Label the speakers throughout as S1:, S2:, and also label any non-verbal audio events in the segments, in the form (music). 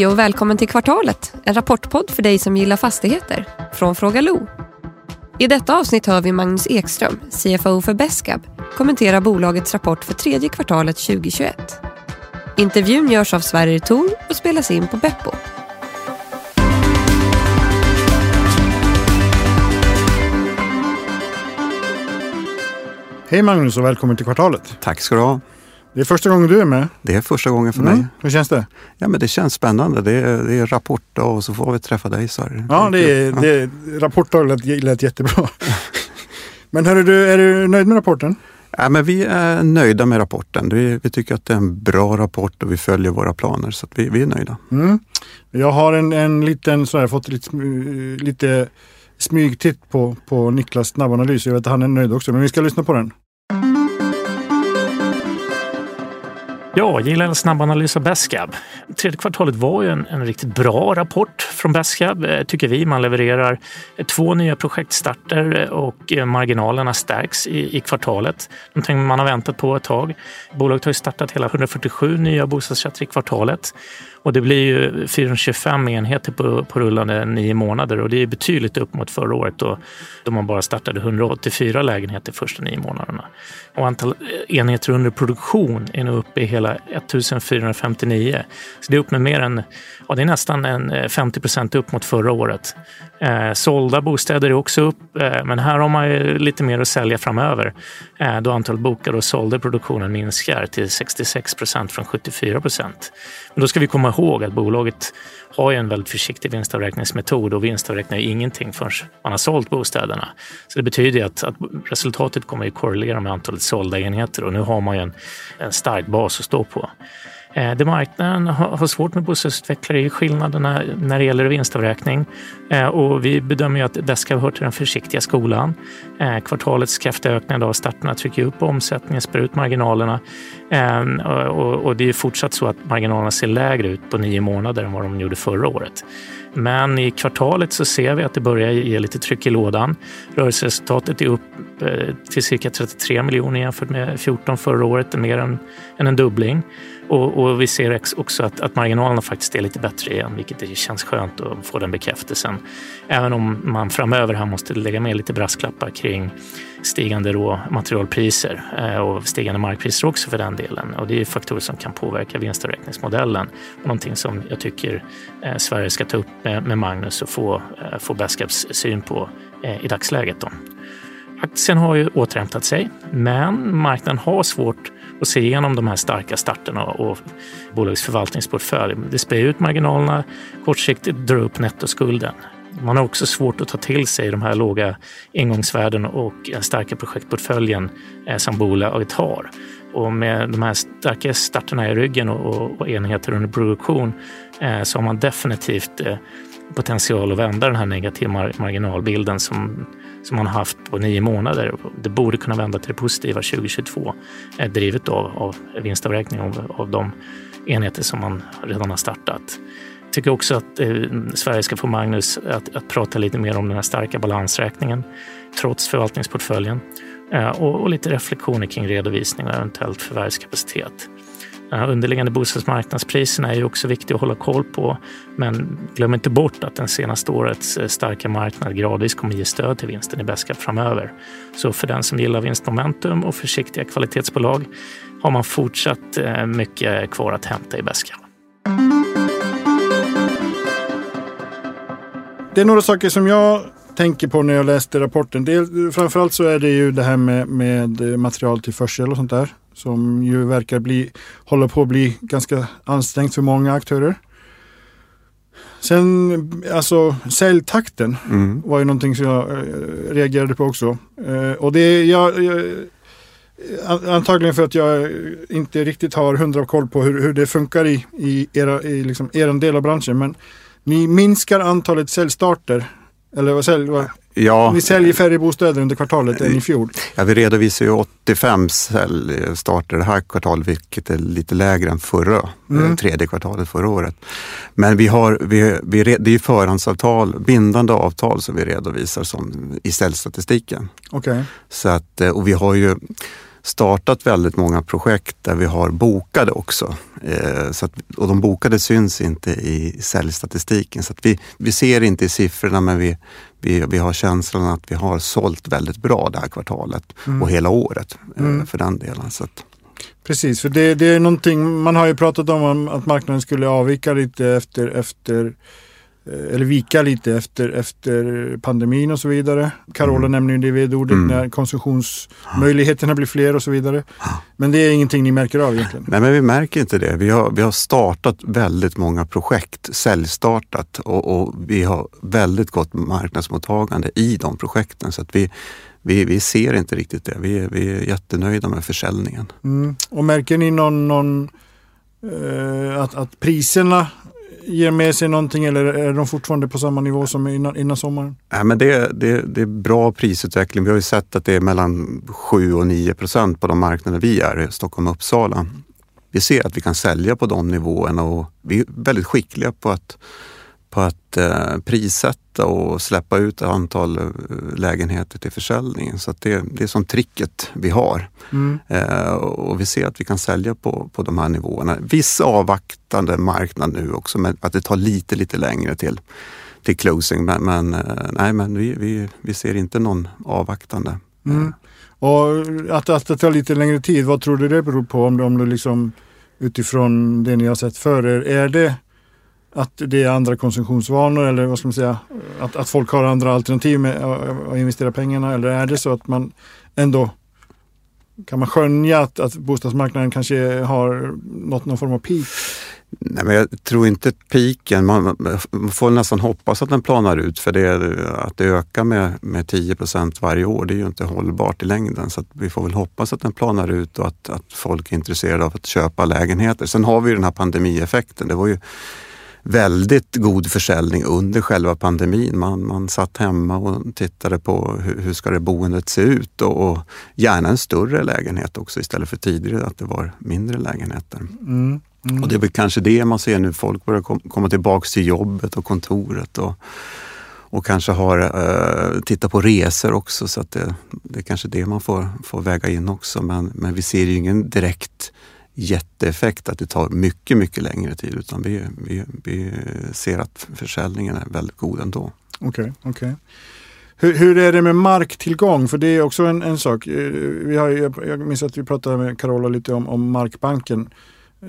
S1: Hej och välkommen till Kvartalet, en rapportpodd för dig som gillar fastigheter, från Fråga Lo. I detta avsnitt hör vi Magnus Ekström, CFO för Besqab, kommentera bolagets rapport för tredje kvartalet 2021. Intervjun görs av Sverrir Thor och spelas in på Beppo.
S2: Hej Magnus och välkommen till Kvartalet.
S3: Tack ska du ha.
S2: Det är första gången du är med.
S3: Det är första gången för
S2: Mm.
S3: mig.
S2: Hur känns det?
S3: Ja, men det känns spännande. Det är, det är rapport och så får vi träffa dig Sverige.
S2: Ja, det är, det är, rapporten lät, lät jättebra. (laughs) Men hörru du, är du nöjd med rapporten?
S3: Ja, men vi är nöjda med rapporten. Vi, vi tycker att det är en bra rapport och vi följer våra planer så vi, vi är nöjda.
S2: Mm. Jag har en, en liten, sådär, fått lite, lite smygtitt på, på Niklas snabbanalys. Jag vet att han är nöjd också, men vi ska lyssna på den.
S4: Ja, gillar en snabbanalys av Besqab. Tredje kvartalet var ju en, en riktigt bra rapport från Besqab, eh, tycker vi. Man levererar eh, två nya projektstarter eh, och marginalerna stärks i, i kvartalet. Någonting man har väntat på ett tag. Bolaget har ju startat hela 147 nya bostadsrätter i kvartalet. Och det blir ju 425 enheter på, på rullande nio månader och det är betydligt upp mot förra året då, då man bara startade 184 lägenheter första nio månaderna. Och antal enheter under produktion är nu uppe i hela 1459. Så det är upp med mer än, ja det är nästan en eh, 50 procent upp mot förra året. Eh, sålda bostäder är också upp, eh, men här har man ju lite mer att sälja framöver eh, då antalet bokade och sålda i produktionen minskar till 66 procent från 74 procent. Men då ska vi komma ihåg att bolaget har ju en väldigt försiktig vinstavräkningsmetod och vinstavräknar ju ingenting förrän man har sålt bostäderna. Så det betyder ju att, att resultatet kommer att korrelera med antalet sålda enheter och nu har man ju en, en stark bas att stå på. Eh, det marknaden har svårt med bostadsutvecklare är skillnaderna när det gäller vinstavräkning. Eh, och vi bedömer ju att ska hör till den försiktiga skolan. Eh, kvartalets kraftiga ökning av starterna trycker upp omsättningen, spär ut marginalerna. Och det är fortsatt så att marginalerna ser lägre ut på nio månader än vad de gjorde förra året. Men i kvartalet så ser vi att det börjar ge lite tryck i lådan. Rörelseresultatet är upp till cirka 33 miljoner jämfört med 14 förra året, mer än en dubbling. Och, och vi ser också att, att marginalerna faktiskt är lite bättre igen, vilket det känns skönt att få den bekräftelsen. Även om man framöver här måste lägga med lite brasklappar kring stigande råmaterialpriser eh, och stigande markpriser också för den delen. Och det är faktorer som kan påverka vinstavräkningsmodellen. Någonting som jag tycker eh, Sverige ska ta upp med, Magnus och få, eh, få Besqabs syn på i dagsläget. Då. Aktien har ju återhämtat sig, men marknaden har svårt och se igenom de här starka starterna och bolagets förvaltningsportfölj. Det spär ut marginalerna, kortsiktigt drar upp nettoskulden. Man har också svårt att ta till sig de här låga ingångsvärden och den starka projektportföljen eh, som bolaget har. Och med de här starka starterna i ryggen och, enheter under produktion eh, så har man definitivt eh, potential att vända den här negativa marginalbilden som, som man har haft på nio månader. Det borde kunna vända till det positiva 2022, eh, drivet av, av vinstavräkning av, av de enheter som man redan har startat. Jag tycker också att eh, Sverige ska få Magnus att, att prata lite mer om den här starka balansräkningen trots förvaltningsportföljen eh, och, och lite reflektioner kring redovisning och eventuellt förvärvskapacitet. De underliggande bostadsmarknadspriserna är ju också viktiga att hålla koll på. Men glöm inte bort att den senaste årets eh, starka marknad gradvis kommer ge stöd till vinsten i Besqab framöver. Så för den som gillar vinstmomentum och försiktiga kvalitetsbolag har man fortsatt eh, mycket kvar att hämta i Besqab.
S2: Det är några saker som jag tänker på när jag läste rapporten. Det, framförallt så är det ju det här med, med eh, materialtillförsel och sånt där. Som ju verkar bli, hålla på att bli ganska ansträngt för många aktörer. Sen, alltså säljtakten
S3: Mm.
S2: var ju någonting som jag eh, reagerade på också. Eh, och det är jag, jag, an- antagligen för att jag inte riktigt har hundra koll på hur, hur det funkar i, i, era, i liksom er del av branschen. Men ni minskar antalet säljstarter. Eller vad sälj,
S3: Ja,
S2: ni säljer färre bostäder under kvartalet än i fjol.
S3: ja, vi redovisar ju 85 säljstarter det här kvartalet, vilket är lite lägre än förra,
S2: Mm.
S3: eh, tredje kvartalet förra året. Men vi har, vi, vi, det är ju förhandsavtal, bindande avtal som vi redovisar som, i säljstatistiken. Så att, eh, och vi har ju startat väldigt många projekt där vi har bokade också. Eh, så att, och de bokade syns inte i säljstatistiken så vi, vi ser inte i siffrorna men vi, vi, vi har känslan att vi har sålt väldigt bra det här kvartalet
S2: Mm.
S3: och hela året eh,
S2: Mm.
S3: för den delen. Så att,
S2: Precis, för det, det är någonting, man har ju pratat om att marknaden skulle avvika lite efter, efter eller vika lite efter, efter pandemin och så vidare. Carola
S3: Mm.
S2: nämner ju det vd-ordet
S3: Mm.
S2: när konsumtionsmöjligheterna blir fler och så vidare. Men det är ingenting ni märker av egentligen?
S3: Nej, men vi märker inte det. Vi har, vi har startat väldigt många projekt, säljstartat och, och vi har väldigt gott marknadsmottagande i de projekten. Så att vi, vi, vi ser inte riktigt det. Vi, vi är jättenöjda med försäljningen.
S2: Mm. Och märker ni någon, någon eh, att, att priserna ger med sig någonting eller är de fortfarande på samma nivå som innan, innan sommaren?
S3: Nej, men det, det, det är bra prisutveckling. Vi har ju sett att det är mellan 7 och 9 procent på de marknader vi är i, Stockholm och Uppsala. Vi ser att vi kan sälja på de nivåerna och vi är väldigt skickliga på att, på att eh, prissätta och släppa ut ett antal eh, lägenheter till försäljningen. Så det, det är som tricket vi har.
S2: Mm.
S3: Eh, och vi ser att vi kan sälja på, på de här nivåerna. Viss avvaktande marknad nu också, men att det tar lite, lite längre till, till closing. Men, men, eh, nej, men vi, vi, vi ser inte någon avvaktande.
S2: Mm. Och att, att det tar lite längre tid, vad tror du det beror på? Om om det liksom utifrån det ni har sett för er, är det att det är andra konsumtionsvanor eller vad ska man säga, att, att folk har andra alternativ med att- investera pengarna eller är det så att man ändå kan man skönja att, att bostadsmarknaden kanske har nått någon form av peak?
S3: Nej, men jag tror inte piken, man, man får nästan hoppas att den planar ut för det, att det ökar med, med 10 procent varje år, det är ju inte hållbart i längden. Så att vi får väl hoppas att den planar ut och att, att folk är intresserade av att köpa lägenheter. Sen har vi ju den här pandemieffekten. Det var ju väldigt god försäljning under själva pandemin. Man, man satt hemma och tittade på hur, hur ska det boendet se ut och, och gärna en större lägenhet också istället för tidigare att det var mindre lägenheter.
S2: Mm. Mm.
S3: Och det är väl kanske det man ser nu. Folk börjar kom, komma tillbaks till jobbet och kontoret och, och kanske har eh, titta på resor också. Så att det, det är kanske det man får, får väga in också. Men, men vi ser ju ingen direkt jätteeffekt att det tar mycket, mycket längre tid utan vi, vi, vi ser att försäljningen är väldigt god ändå.
S2: Okej, okej. Hur, hur är det med marktillgång? För det är också en, en sak. Eh, Vi har, jag, minns att vi pratade med Carola lite om, om markbanken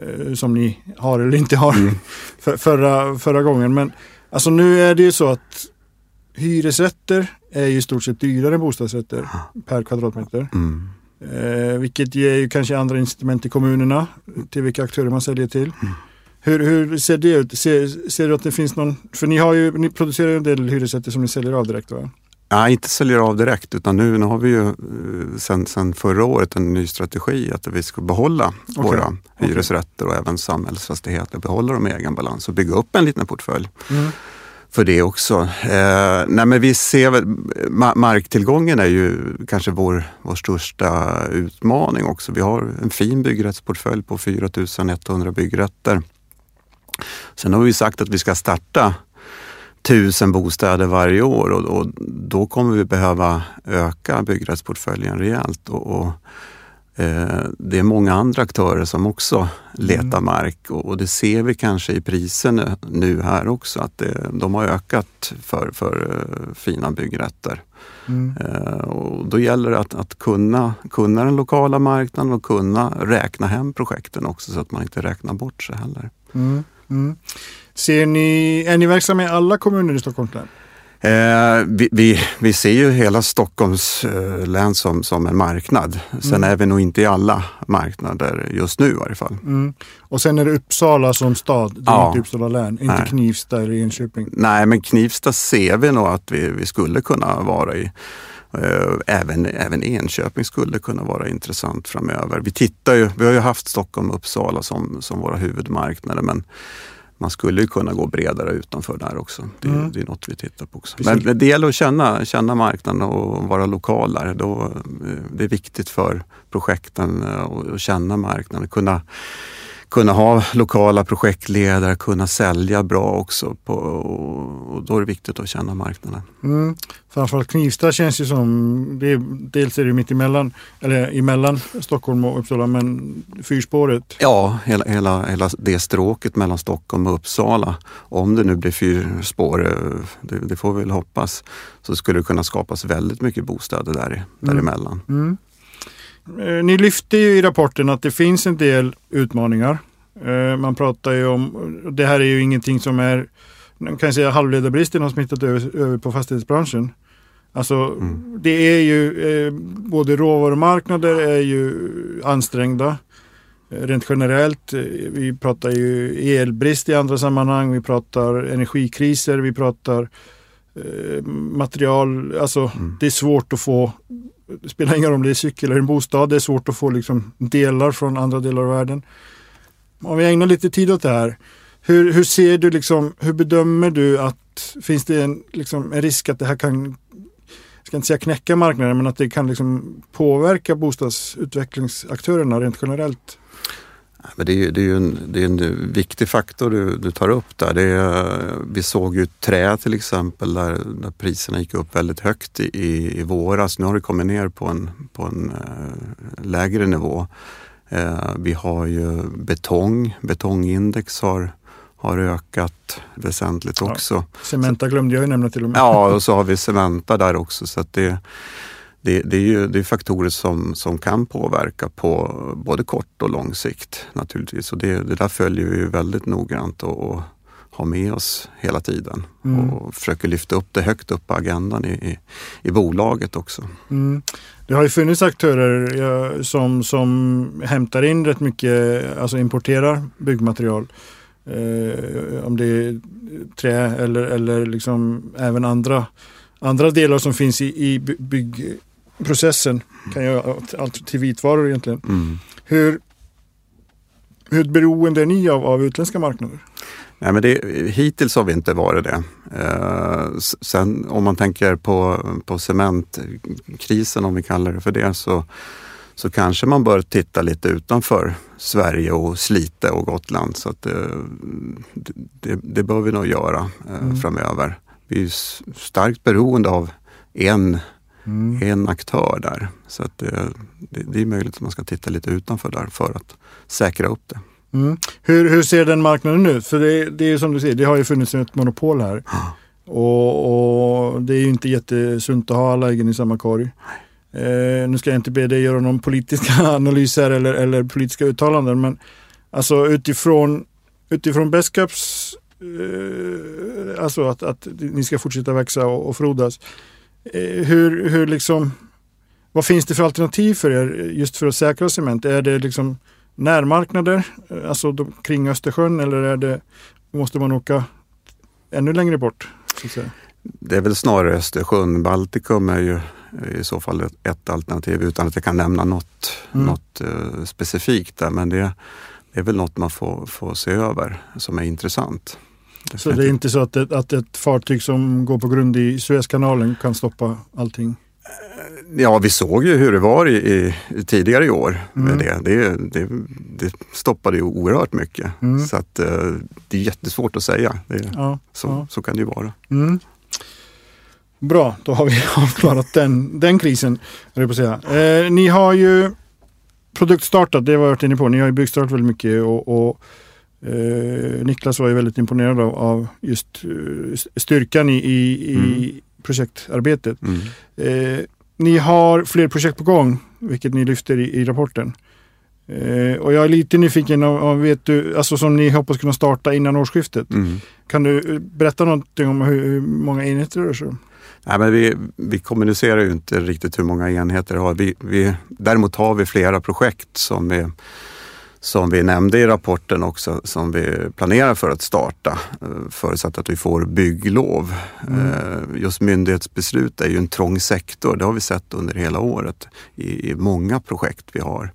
S2: eh, som ni har eller inte har
S3: Mm. (laughs)
S2: för, förra, förra gången. Men alltså nu är det ju så att hyresrätter är ju i stort sett dyrare än bostadsrätter per kvadratmeter.
S3: Mm.
S2: Eh, vilket ger ju kanske andra incitament till kommunerna till vilka aktörer man säljer till. Hur, hur ser det ut? Ser, ser du att det finns någon, för ni, har ju, ni producerar ju en del hyresrätter som ni säljer av direkt va?
S3: Nej, inte säljer av direkt utan nu, nu har vi ju eh, sen, sen förra året en ny strategi att vi ska behålla
S2: Okej,
S3: våra hyresrätter och även samhällsfastigheter, behålla dem i egen balans och bygga upp en liten portfölj
S2: Mm
S3: för det också. Eh, nej men vi ser väl, ma- marktillgången är ju kanske vår, vår största utmaning också. Vi har en fin byggrättsportfölj på 4100 byggrätter. Sen har vi sagt att vi ska starta tusen bostäder varje år och, och då kommer vi behöva öka byggrättsportföljen rejält. Och, och, det är många andra aktörer som också letar mark och, och det ser vi kanske i priserna nu här också att det, de har ökat för, för eh, fina byggrätter.
S2: Mm.
S3: Eh, och då gäller det att, att kunna, kunna den lokala marknaden och kunna räkna hem projekten också så att man inte räknar bort sig heller.
S2: Mm. Mm. Ser ni, är ni verksamma i alla kommuner i Stockholms län?
S3: Eh, vi, vi, vi ser ju hela Stockholms eh, län som, som en marknad. Sen
S2: Mm.
S3: är vi nog inte i alla marknader just nu i varje fall.
S2: Mm. Och sen är det Uppsala som stad, det är
S3: Ja.
S2: inte Uppsala län, inte
S3: Nej.
S2: Knivsta eller Enköping.
S3: Nej, men Knivsta ser vi nog att vi, vi skulle kunna vara i. Eh, Även, även Enköping skulle kunna vara intressant framöver. Vi tittar ju, vi har ju haft Stockholm och Uppsala som, som våra huvudmarknader men man skulle kunna gå bredare utanför där också. Det,
S2: Mm.
S3: det är något vi tittar på också.
S2: Precis.
S3: Men det gäller att känna, känna marknaden och vara lokal där. Då, eh, det är viktigt för projekten eh, att att känna marknaden, kunna kunna ha lokala projektledare, kunna sälja bra också. På, och då är det viktigt att känna marknaden.
S2: Mm. Framförallt Knivsta känns ju som, det är, dels är det mitt emellan, eller emellan Stockholm och Uppsala, men fyrspåret.
S3: Ja, hela, hela, hela det stråket mellan Stockholm och Uppsala. Om det nu blir fyrspår, det, det får vi väl hoppas, så skulle det kunna skapas väldigt mycket bostäder där, däremellan.
S2: Mm. Ni lyfte ju i rapporten att det finns en del utmaningar. Eh, man pratar ju om, det här är ju ingenting som är, man kan säga halvledarbristen har smittat över, över på fastighetsbranschen. Alltså mm. det är ju, eh, både råvarumarknader är ju ansträngda. Rent generellt, vi pratar ju elbrist i andra sammanhang, vi pratar energikriser, vi pratar material, alltså mm. det är svårt att få det spelar ingen roll om det är cykel eller en bostad. Det är svårt att få liksom delar från andra delar av världen. Om vi ägnar lite tid åt det här. Hur, hur ser du liksom, hur bedömer du att finns det en, liksom, en risk att det här kan, jag ska inte säga knäcka marknaden, men att det kan liksom påverka bostadsutvecklingsaktörerna rent generellt?
S3: Men det, är, det är ju en, det är en viktig faktor du, du tar upp där. Det är, vi såg ju trä till exempel där, där priserna gick upp väldigt högt i, i våras. Nu har det kommit ner på en, på en äh, lägre nivå. Äh, vi har ju betong. Betongindex har, har ökat väsentligt också. Ja,
S2: Cementa glömde jag ju nämna till och med.
S3: Ja, och så har vi Cementa där också. Så att det, det, det, är ju det är faktorer som, som kan påverka på både kort och lång sikt naturligtvis. Och det, det där följer vi väldigt noggrant och, och har med oss hela tiden mm. och försöker lyfta upp det högt upp på agendan i, i, i bolaget också.
S2: Mm. Det har ju funnits aktörer som, som hämtar in rätt mycket, alltså importerar byggmaterial. Eh, om det är trä eller, eller liksom även andra, andra delar som finns i, i bygg processen kan göra allt till vitvaror egentligen. Mm. Hur, hur beroende är ni av, av utländska marknader?
S3: Nej, men det, hittills har vi inte varit det. Eh, sen om man tänker på, på cementkrisen, om vi kallar det för det, så, så kanske man bör titta lite utanför Sverige och Slite och Gotland. Så att, eh, det, det, bör vi nog göra eh, mm. framöver. Vi är starkt beroende av en mm. en aktör där. Så att det, det, det, är möjligt att man ska titta lite utanför där för att säkra upp det.
S2: Mm. Hur, hur ser den marknaden ut? För det, det är som du säger, det har ju funnits ett monopol här. Och, och, det är ju inte jättesunt att ha alla äggen i samma korg. Eh, nu ska jag inte be dig göra någon politiska (laughs) analyser eller, eller politiska uttalanden men alltså utifrån, utifrån Beskaps eh, alltså att, att ni ska fortsätta växa och, och frodas. Eh, hur, hur liksom, vad finns det för alternativ för er just för att säkra cement? Är det liksom närmarknader, eh, alltså de, kring Östersjön eller är det, måste man åka ännu längre bort?
S3: Det är väl snarare Östersjön. Baltikum är ju i så fall ett, ett alternativ utan att jag kan nämna något, mm. något uh, specifikt där. Men det, det, är väl något man får, får se över som är intressant.
S2: Så det är inte så att ett, att ett fartyg som går på grund i Suezkanalen kan stoppa allting?
S3: Ja, vi såg ju hur det var i, i tidigare i år med mm. det. Det, det. det, stoppade ju oerhört mycket. Mm. Så att, eh, det är jättesvårt att säga. Det, ja, så, ja. så kan det ju vara.
S2: Mm. Bra, då har vi (laughs) avklarat den, den krisen. på säga. Eh, ni har ju produktstartat, det var jag varit inne på. Ni har ju byggstartat väldigt mycket och, och Eh, Niklas var ju väldigt imponerad av, av just uh, styrkan i, i, mm. i projektarbetet. Mm. Eh, ni har fler projekt på gång, vilket ni lyfter i, i rapporten. Eh, och jag är lite nyfiken, om, vet du, alltså som ni hoppas kunna starta innan årsskiftet. Mm. Kan du berätta någonting om hur, hur många enheter det rör sig om?
S3: Nej, men vi, vi kommunicerar ju inte riktigt hur många enheter vi har. Vi, vi, däremot har vi flera projekt som är som vi nämnde i rapporten också, som vi planerar för att starta, eh, förutsatt att vi får bygglov. Mm. Eh, just myndighetsbeslut är ju en trång sektor, det har vi sett under hela året i, många projekt vi har.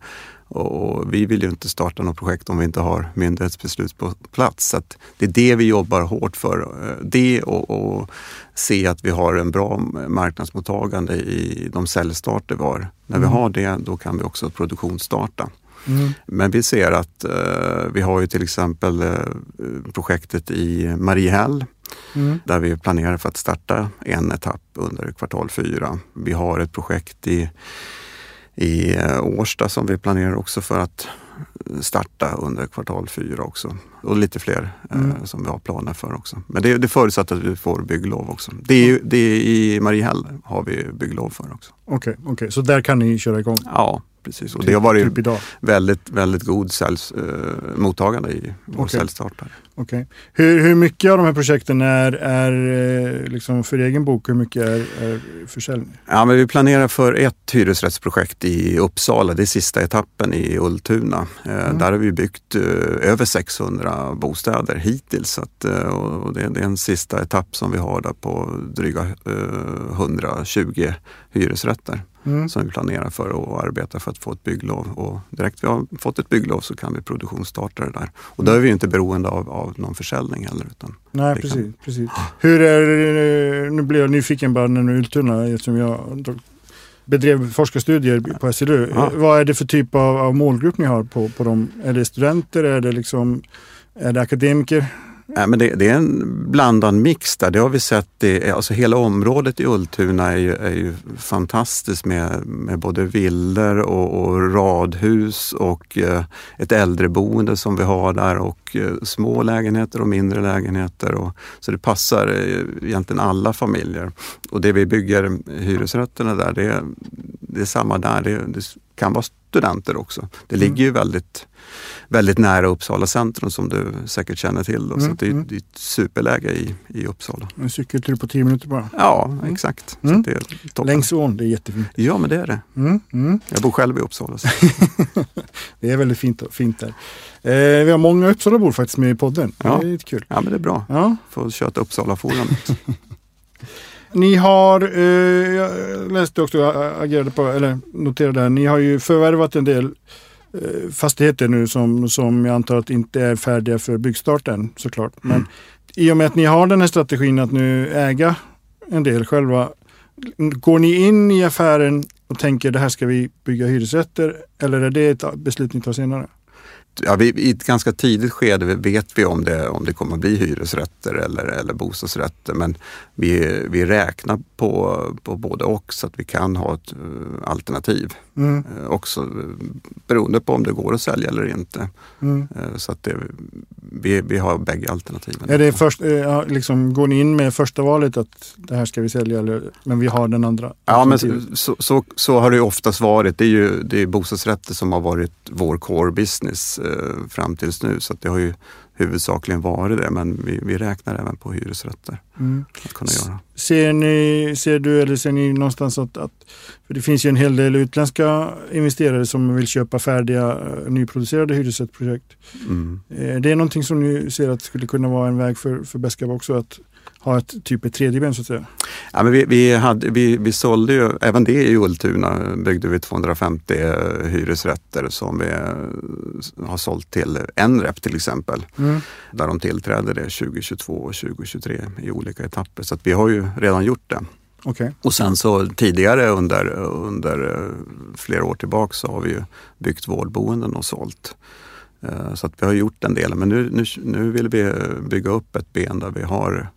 S3: Och vi vill ju inte starta något projekt om vi inte har myndighetsbeslut på plats. Så det är det vi jobbar hårt för. Eh, det och, och se att vi har en bra marknadsmottagande i de säljstarter vi har. När vi mm. har det, då kan vi också produktionsstarta.
S2: Mm.
S3: Men vi ser att eh, vi har ju till exempel eh, projektet i Mariehäll
S2: Mm.
S3: där vi planerar för att starta en etapp under kvartal fyra. Vi har ett projekt i, i eh, Årsta som vi planerar också för att starta under kvartal fyra också. Och lite fler eh,
S2: Mm.
S3: som vi har planer för också. Men det, det förutsatt att vi får bygglov också. Det är, det är I Mariehäll har vi bygglov för också.
S2: Okej, okej. så där kan ni köra igång?
S3: Ja, precis. Och det har varit
S2: Typ idag?
S3: väldigt, väldigt god säljs, eh, mottagande i vår säljstart.
S2: Okej. Hur, hur mycket av de här projekten är, är eh, liksom för egen bok? Hur mycket är, är försäljning?
S3: Ja, men vi planerar för ett hyresrättsprojekt i Uppsala. Det är sista etappen i Ultuna. Eh,
S2: Mm.
S3: Där har vi byggt eh, över 600 bostäder hittills. Så att, eh, och det, det är en sista etapp som vi har där på dryga eh, 120 hyresrätter
S2: Mm.
S3: som vi planerar för och arbetar för att få ett bygglov. Och direkt vi har fått ett bygglov så kan vi produktionsstarta det där. Och då är vi inte beroende av, av någon försäljning heller. Utan,
S2: Nej,
S3: Det kan-
S2: precis. precis. Hur är, eh, nu blir jag nyfiken bara när du Ultuna eftersom jag bedrev forskarstudier på SLU.
S3: Ja.
S2: Eh, Vad är det för typ av, av målgrupp ni har på, på dem? Är det studenter? Är det, liksom, är det akademiker?
S3: Nej, men det, det är en blandad mix där. Det har vi sett. Det, alltså hela området i Ultuna är ju, är ju fantastiskt med, med både villor och, och radhus och eh, ett äldreboende som vi har där och eh, små lägenheter och mindre lägenheter. Och, så det passar eh, egentligen alla familjer. Och det vi bygger hyresrätterna där, det, är- det är samma där. Det, det kan vara studenter också. Det ligger ju väldigt väldigt nära Uppsala centrum som du säkert känner till. Då. Så
S2: Mm,
S3: det, är,
S2: mm.
S3: det är ett superläge i, i Uppsala.
S2: En cykeltur på tio minuter bara.
S3: Ja, exakt. Så
S2: Mm.
S3: det är toppen.
S2: Längs ån, det är jättefint.
S3: Ja, men det är det.
S2: Mm, mm.
S3: Jag bor själv i Uppsala. (laughs)
S2: Det är väldigt fint, fint där. Eh, vi har många Uppsalabor faktiskt med i podden.
S3: Ja.
S2: Det är lite kul.
S3: Ja, men det är bra.
S2: Ja.
S3: Får köta Uppsala-forumet. (laughs)
S2: Ni har, eh, jag läste också, agerade på, eller noterade här, ni har ju förvärvat en del eh, fastigheter nu som, som jag antar att inte är färdiga för byggstart än såklart. Men
S3: Mm.
S2: i och med att ni har den här strategin att nu äga en del själva, går ni in i affären och tänker det här ska vi bygga hyresrätter eller är det ett beslut ni tar senare?
S3: Ja, vi, I ett ganska tidigt skede vet vi om det, om det kommer att bli hyresrätter eller, eller bostadsrätter. Men vi, vi räknar på, på både och så att vi kan ha ett eh, alternativ.
S2: Mm,
S3: Eh, också eh, beroende på om det går att sälja eller inte.
S2: mm.
S3: Så att det, vi, vi har bägge alternativen.
S2: Är det först, eh, liksom, går ni in med första valet att det här ska vi sälja eller, men vi har den andra?
S3: Ja, men så, så, så har det oftast varit. Det är ju det är bostadsrätter som har varit vår core business eh, fram tills nu. Så det har ju huvudsakligen varit det. Men vi, vi räknar även på hyresrätter
S2: Mm.
S3: att kunna göra.
S2: Ser, ni, ser du eller ser ni någonstans att, att för det finns ju en hel del utländska investerare som vill köpa färdiga eh, nyproducerade hyresrättsprojekt.
S3: Mm.
S2: Eh, Det är någonting som ni ser att skulle kunna vara en väg för, för Beskab också att ha ett typ ett tredje ben så att säga.
S3: Ja, men vi, vi, hade, vi, vi sålde ju, även det i Ultuna byggde vi 250 eh, hyresrätter som vi eh, har sålt till Nrep till exempel.
S2: Mm.
S3: Där de tillträdde det 2022 och 2023 i olika etapper. Så att vi har ju redan gjort det.
S2: Okej.
S3: Och sen så tidigare under, under eh, flera år tillbaka så har vi ju byggt vårdboenden och sålt. Eh, Så att vi har gjort den delen. Men nu, nu, nu vill vi bygga upp ett ben där vi har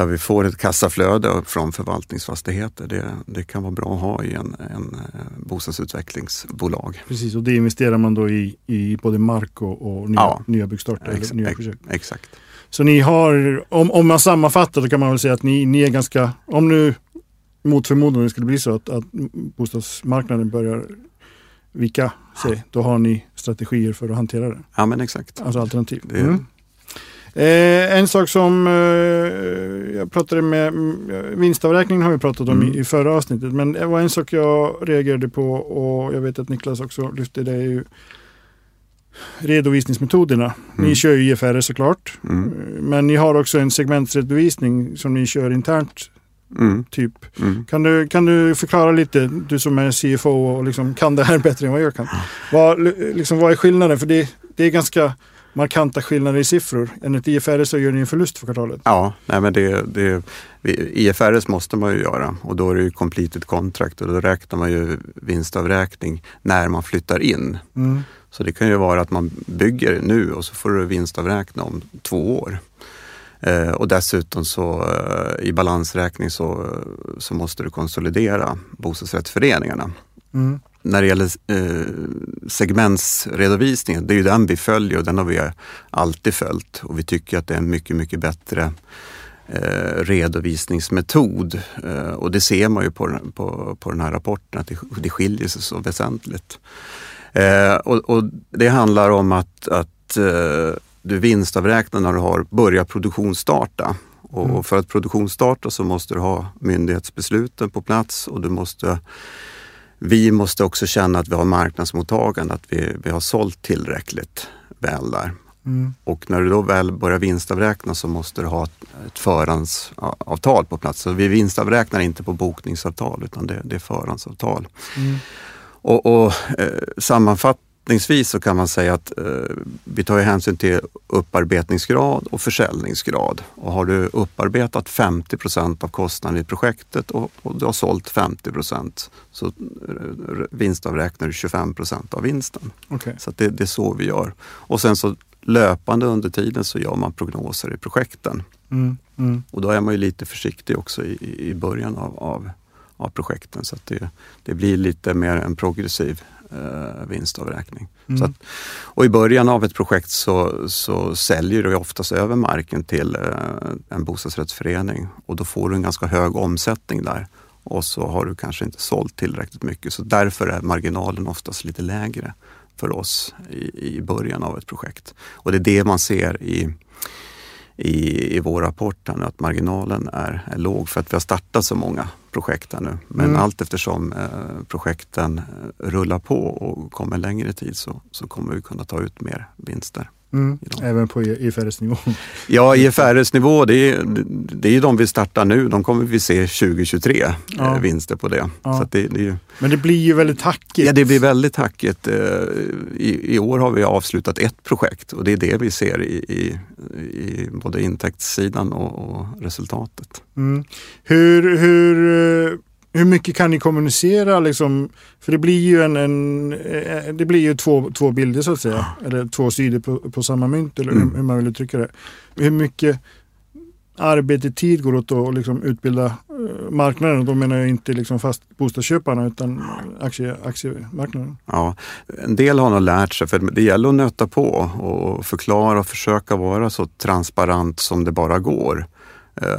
S3: där vi får ett kassaflöde från förvaltningsfastigheter. Det, det kan vara bra att ha i en, en eh, bostadsutvecklingsbolag.
S2: Precis, och det investerar man då i, i både mark och, och nya,
S3: Ja.
S2: nya byggstarter
S3: Ex-
S2: nya
S3: ex-
S2: projekt.
S3: Exakt.
S2: Så ni har, om, om man sammanfattar då kan man väl säga att ni, ni är ganska, om nu mot förmodan det skulle bli så att, att bostadsmarknaden börjar vika sig, då har ni strategier för att hantera det.
S3: Ja men exakt.
S2: Alltså alternativ.
S3: Det,
S2: Mm. Eh, en sak som eh, jag pratade med, mm, vinstavräkningen har vi pratat om
S3: Mm.
S2: i, i förra avsnittet, men det var en sak jag reagerade på och jag vet att Niklas också lyfte det, är ju redovisningsmetoderna. Ni
S3: Mm.
S2: kör ju IFR såklart,
S3: mm,
S2: men ni har också en segmentsredovisning som ni kör internt.
S3: mm,
S2: Typ.
S3: mm.
S2: Kan, du, kan du förklara lite, du som är CFO och liksom kan det här bättre än vad jag kan. Vad, liksom, vad är skillnaden? För det, det är ganska markanta skillnader i siffror. Enligt IFRS så gör ni en förlust för kvartalet.
S3: Ja, nej men det, det, IFRS måste man ju göra och då är det ju completed contract och då räknar man ju vinstavräkning när man flyttar in.
S2: Mm.
S3: Så det kan ju vara att man bygger nu och så får du vinstavräkna om två år. Eh, och dessutom så eh, i balansräkning så, så måste du konsolidera bostadsrättsföreningarna.
S2: Mm.
S3: När det gäller eh, segmentsredovisningen, det är ju den vi följer och den har vi alltid följt och vi tycker att det är en mycket, mycket bättre eh, redovisningsmetod. Eh, och det ser man ju på, på, på den här rapporten att det, det skiljer sig så väsentligt. Eh, och, och, det handlar om att, att eh, du vinstavräknar när du har börjat produktionsstarta. Och
S2: Mm.
S3: för att produktionsstarta så måste du ha myndighetsbesluten på plats och du måste vi måste också känna att vi har marknadsmottagande, att vi, vi har sålt tillräckligt väl där.
S2: Mm.
S3: Och när du då väl börjar vinstavräkna så måste du ha ett, ett förhandsavtal på plats. Så vi vinstavräknar inte på bokningsavtal utan det, det är förhandsavtal.
S2: Mm.
S3: Och, och eh, sammanfattningsvis så kan man säga att eh, vi tar hänsyn till upparbetningsgrad och försäljningsgrad. Och har du upparbetat 50 procent av kostnaden i projektet och, och du har sålt 50 procent så eh, vinstavräknar du 25 procent av vinsten.
S2: Okej.
S3: Så det, det är så vi gör. Och sen så löpande under tiden så gör man prognoser i projekten.
S2: Mm. Mm.
S3: Och då är man ju lite försiktig också i, i- i början av, av, av projekten så det, det blir lite mer en progressiv eh, vinstavräkning.
S2: Mm.
S3: Att, och i början av ett projekt så, så säljer du oftast över marken till eh, en bostadsrättsförening och då får du en ganska hög omsättning där och så har du kanske inte sålt tillräckligt mycket så därför är marginalen oftast lite lägre för oss i, i början av ett projekt. Och det är det man ser i, i, i vår rapport, nu, att marginalen är, är låg för att vi har startat så många projekt här nu. Men
S2: Mm.
S3: allt eftersom eh, projekten eh, rullar på och kommer längre tid så, så kommer vi kunna ta ut mer vinster.
S2: Mm. Även på IFRS-nivå. (laughs)
S3: Ja, IFRS-nivå, det är, det är de vi startar nu. De kommer vi se 2023,
S2: Ja.
S3: eh, vinster på det.
S2: Ja.
S3: Så det, det ju,
S2: Men det blir ju väldigt hackigt.
S3: Ja, det blir väldigt hackigt. Eh, I, I år har vi avslutat ett projekt och det är det vi ser i, i, i både intäktssidan och, och resultatet.
S2: Mm. Hur, hur, eh, hur mycket kan ni kommunicera? Liksom? För det blir ju, en, en, eh, det blir ju två, två bilder så att säga. Eller två sidor på, på samma mynt eller
S3: Mm.
S2: hur, man vill uttrycka det. Hur mycket arbete, tid går åt att liksom utbilda eh, marknaden? Då menar jag inte liksom fast bostadsköparna utan aktie, aktiemarknaden.
S3: Ja, en del har nog lärt sig, för det gäller att nöta på och förklara och försöka vara så transparent som det bara går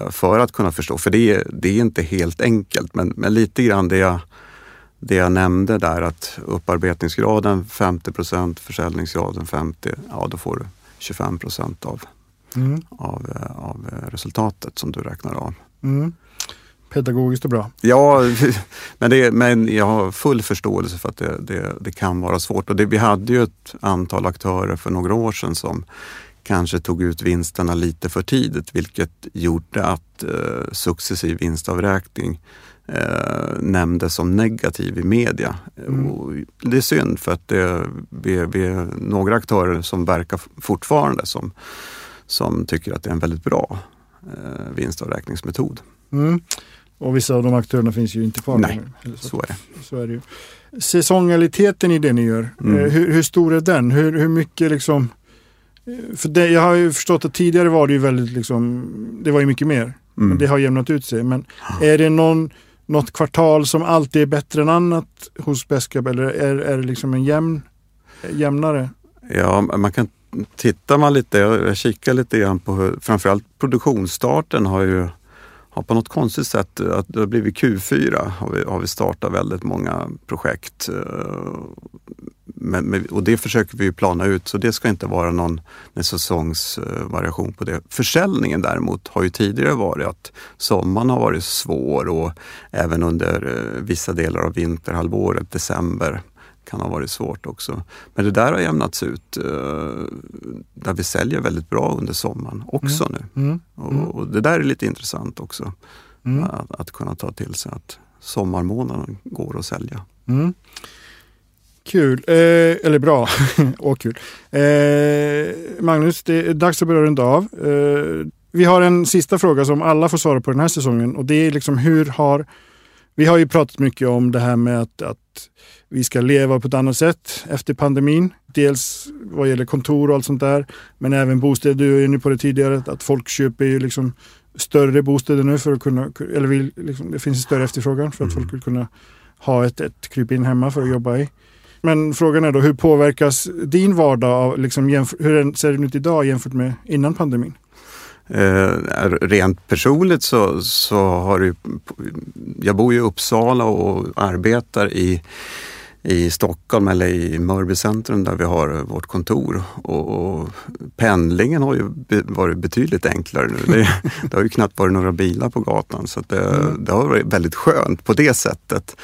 S3: för att kunna förstå. För det är, det är inte helt enkelt, men, men lite grann det jag, det jag nämnde där att upparbetningsgraden 50 procent, försäljningsgraden 50, ja då får du 25 procent av,
S2: Mm.
S3: av, eh, av eh, resultatet som du räknar av.
S2: Mm. Pedagogiskt och bra.
S3: Ja, (laughs) men, det, men jag har full förståelse för att det, det, det kan vara svårt. Och det, vi hade ju ett antal aktörer för några år sedan som kanske tog ut vinsterna lite för tidigt vilket gjorde att eh, successiv vinstavräkning eh, nämndes som negativ i media.
S2: Mm.
S3: Det är synd för att det, vi, vi är några aktörer som verkar fortfarande som, som tycker att det är en väldigt bra eh, vinstavräkningsmetod.
S2: Mm. Och vissa av de aktörerna finns ju inte kvar
S3: Nej,
S2: så.
S3: Så är det.
S2: Så är det ju. Säsongaliteten i det ni gör,
S3: Mm.
S2: eh, hur, hur stor är den? Hur, hur mycket liksom... eh, För det, jag har ju förstått att tidigare var det ju väldigt liksom, det var ju mycket mer. Men
S3: Mm.
S2: det har jämnat ut sig. Men är det någon, något kvartal som alltid är bättre än annat hos Beskab eller är, är det liksom en jämn, jämnare?
S3: Ja, man kan titta man lite, jag jag kikar lite grann på hur, framförallt produktionsstarten har ju har på något konstigt sätt, att det har blivit Q4, har vi, har vi startat väldigt många projekt. Men, och det försöker vi plana ut så det ska inte vara någon, någon säsongsvariation på det. Försäljningen däremot har ju tidigare varit att sommaren har varit svår och även under eh, vissa delar av vinterhalvåret, december, kan ha varit svårt också. Men det där har jämnats ut eh, där vi säljer väldigt bra under sommaren också nu.
S2: Mm.
S3: Och, och det där är lite intressant också.
S2: Mm.
S3: Att, att kunna ta till sig att sommarmånaden går att sälja.
S2: Kul, eh, eller bra (laughs) och kul. Eh, Magnus, det är dags att börja runda av. Eh, vi har en sista fråga som alla får svara på den här säsongen och det är liksom hur har vi har ju pratat mycket om det här med att, att vi ska leva på ett annat sätt efter pandemin. Dels vad gäller kontor och allt sånt där, men även bostäder. Du är inne på det tidigare, att folk köper ju liksom större bostäder nu för att kunna, eller vill, liksom, det finns en större efterfrågan för att mm. folk vill kunna ha ett, ett krypin hemma för att jobba i. Men frågan är då, hur påverkas din vardag av, liksom, hur ser den ut idag jämfört med innan pandemin?
S3: Eh, rent personligt så, så har det jag bor i Uppsala och arbetar i, i Stockholm eller i Mörby centrum där vi har vårt kontor. Och, och pendlingen har ju varit betydligt enklare nu. Det, (laughs) det, har ju knappt varit några bilar på gatan så det, mm. det har varit väldigt skönt på det sättet.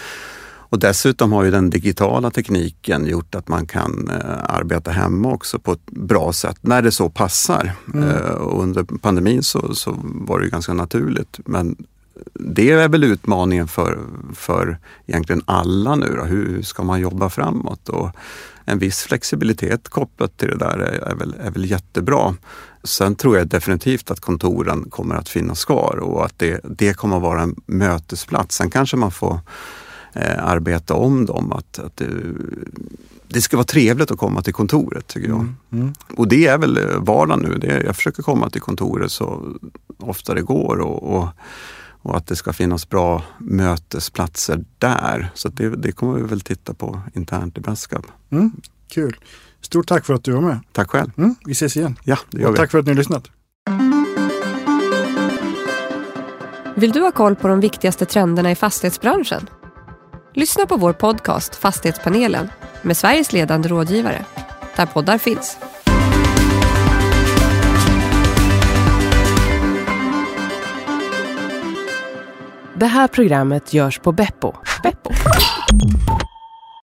S3: Och dessutom har ju den digitala tekniken gjort att man kan eh, arbeta hemma också på ett bra sätt när det så passar. Mm. Eh, och under pandemin så, så var det ganska naturligt. Men det är väl utmaningen för, för egentligen alla nu. Då. Hur ska man jobba framåt? Och en viss flexibilitet kopplat till det där är, är, väl, är väl jättebra. Sen tror jag definitivt att kontoren kommer att finnas kvar och att det, det kommer att vara en mötesplats. Sen kanske man får eh, arbeta om dem. Att, att det, det, ska vara trevligt att komma till kontoret tycker jag. Mm. Mm. Och det är väl vardagen nu. Det, jag försöker komma till kontoret så ofta det går och, och, och att det ska finnas bra mötesplatser där. Så det, det kommer vi väl titta på internt i Beskab.
S2: Mm. Kul! Stort tack för att du var med.
S3: Tack själv.
S2: Mm, vi ses igen.
S3: Ja, det gör
S2: och
S3: vi.
S2: Tack för att ni har lyssnat.
S1: Vill du ha koll på de viktigaste trenderna i fastighetsbranschen? Lyssna på vår podcast Fastighetspanelen med Sveriges ledande rådgivare, där poddar finns.
S5: Det här programmet görs på Beppo. Beppo.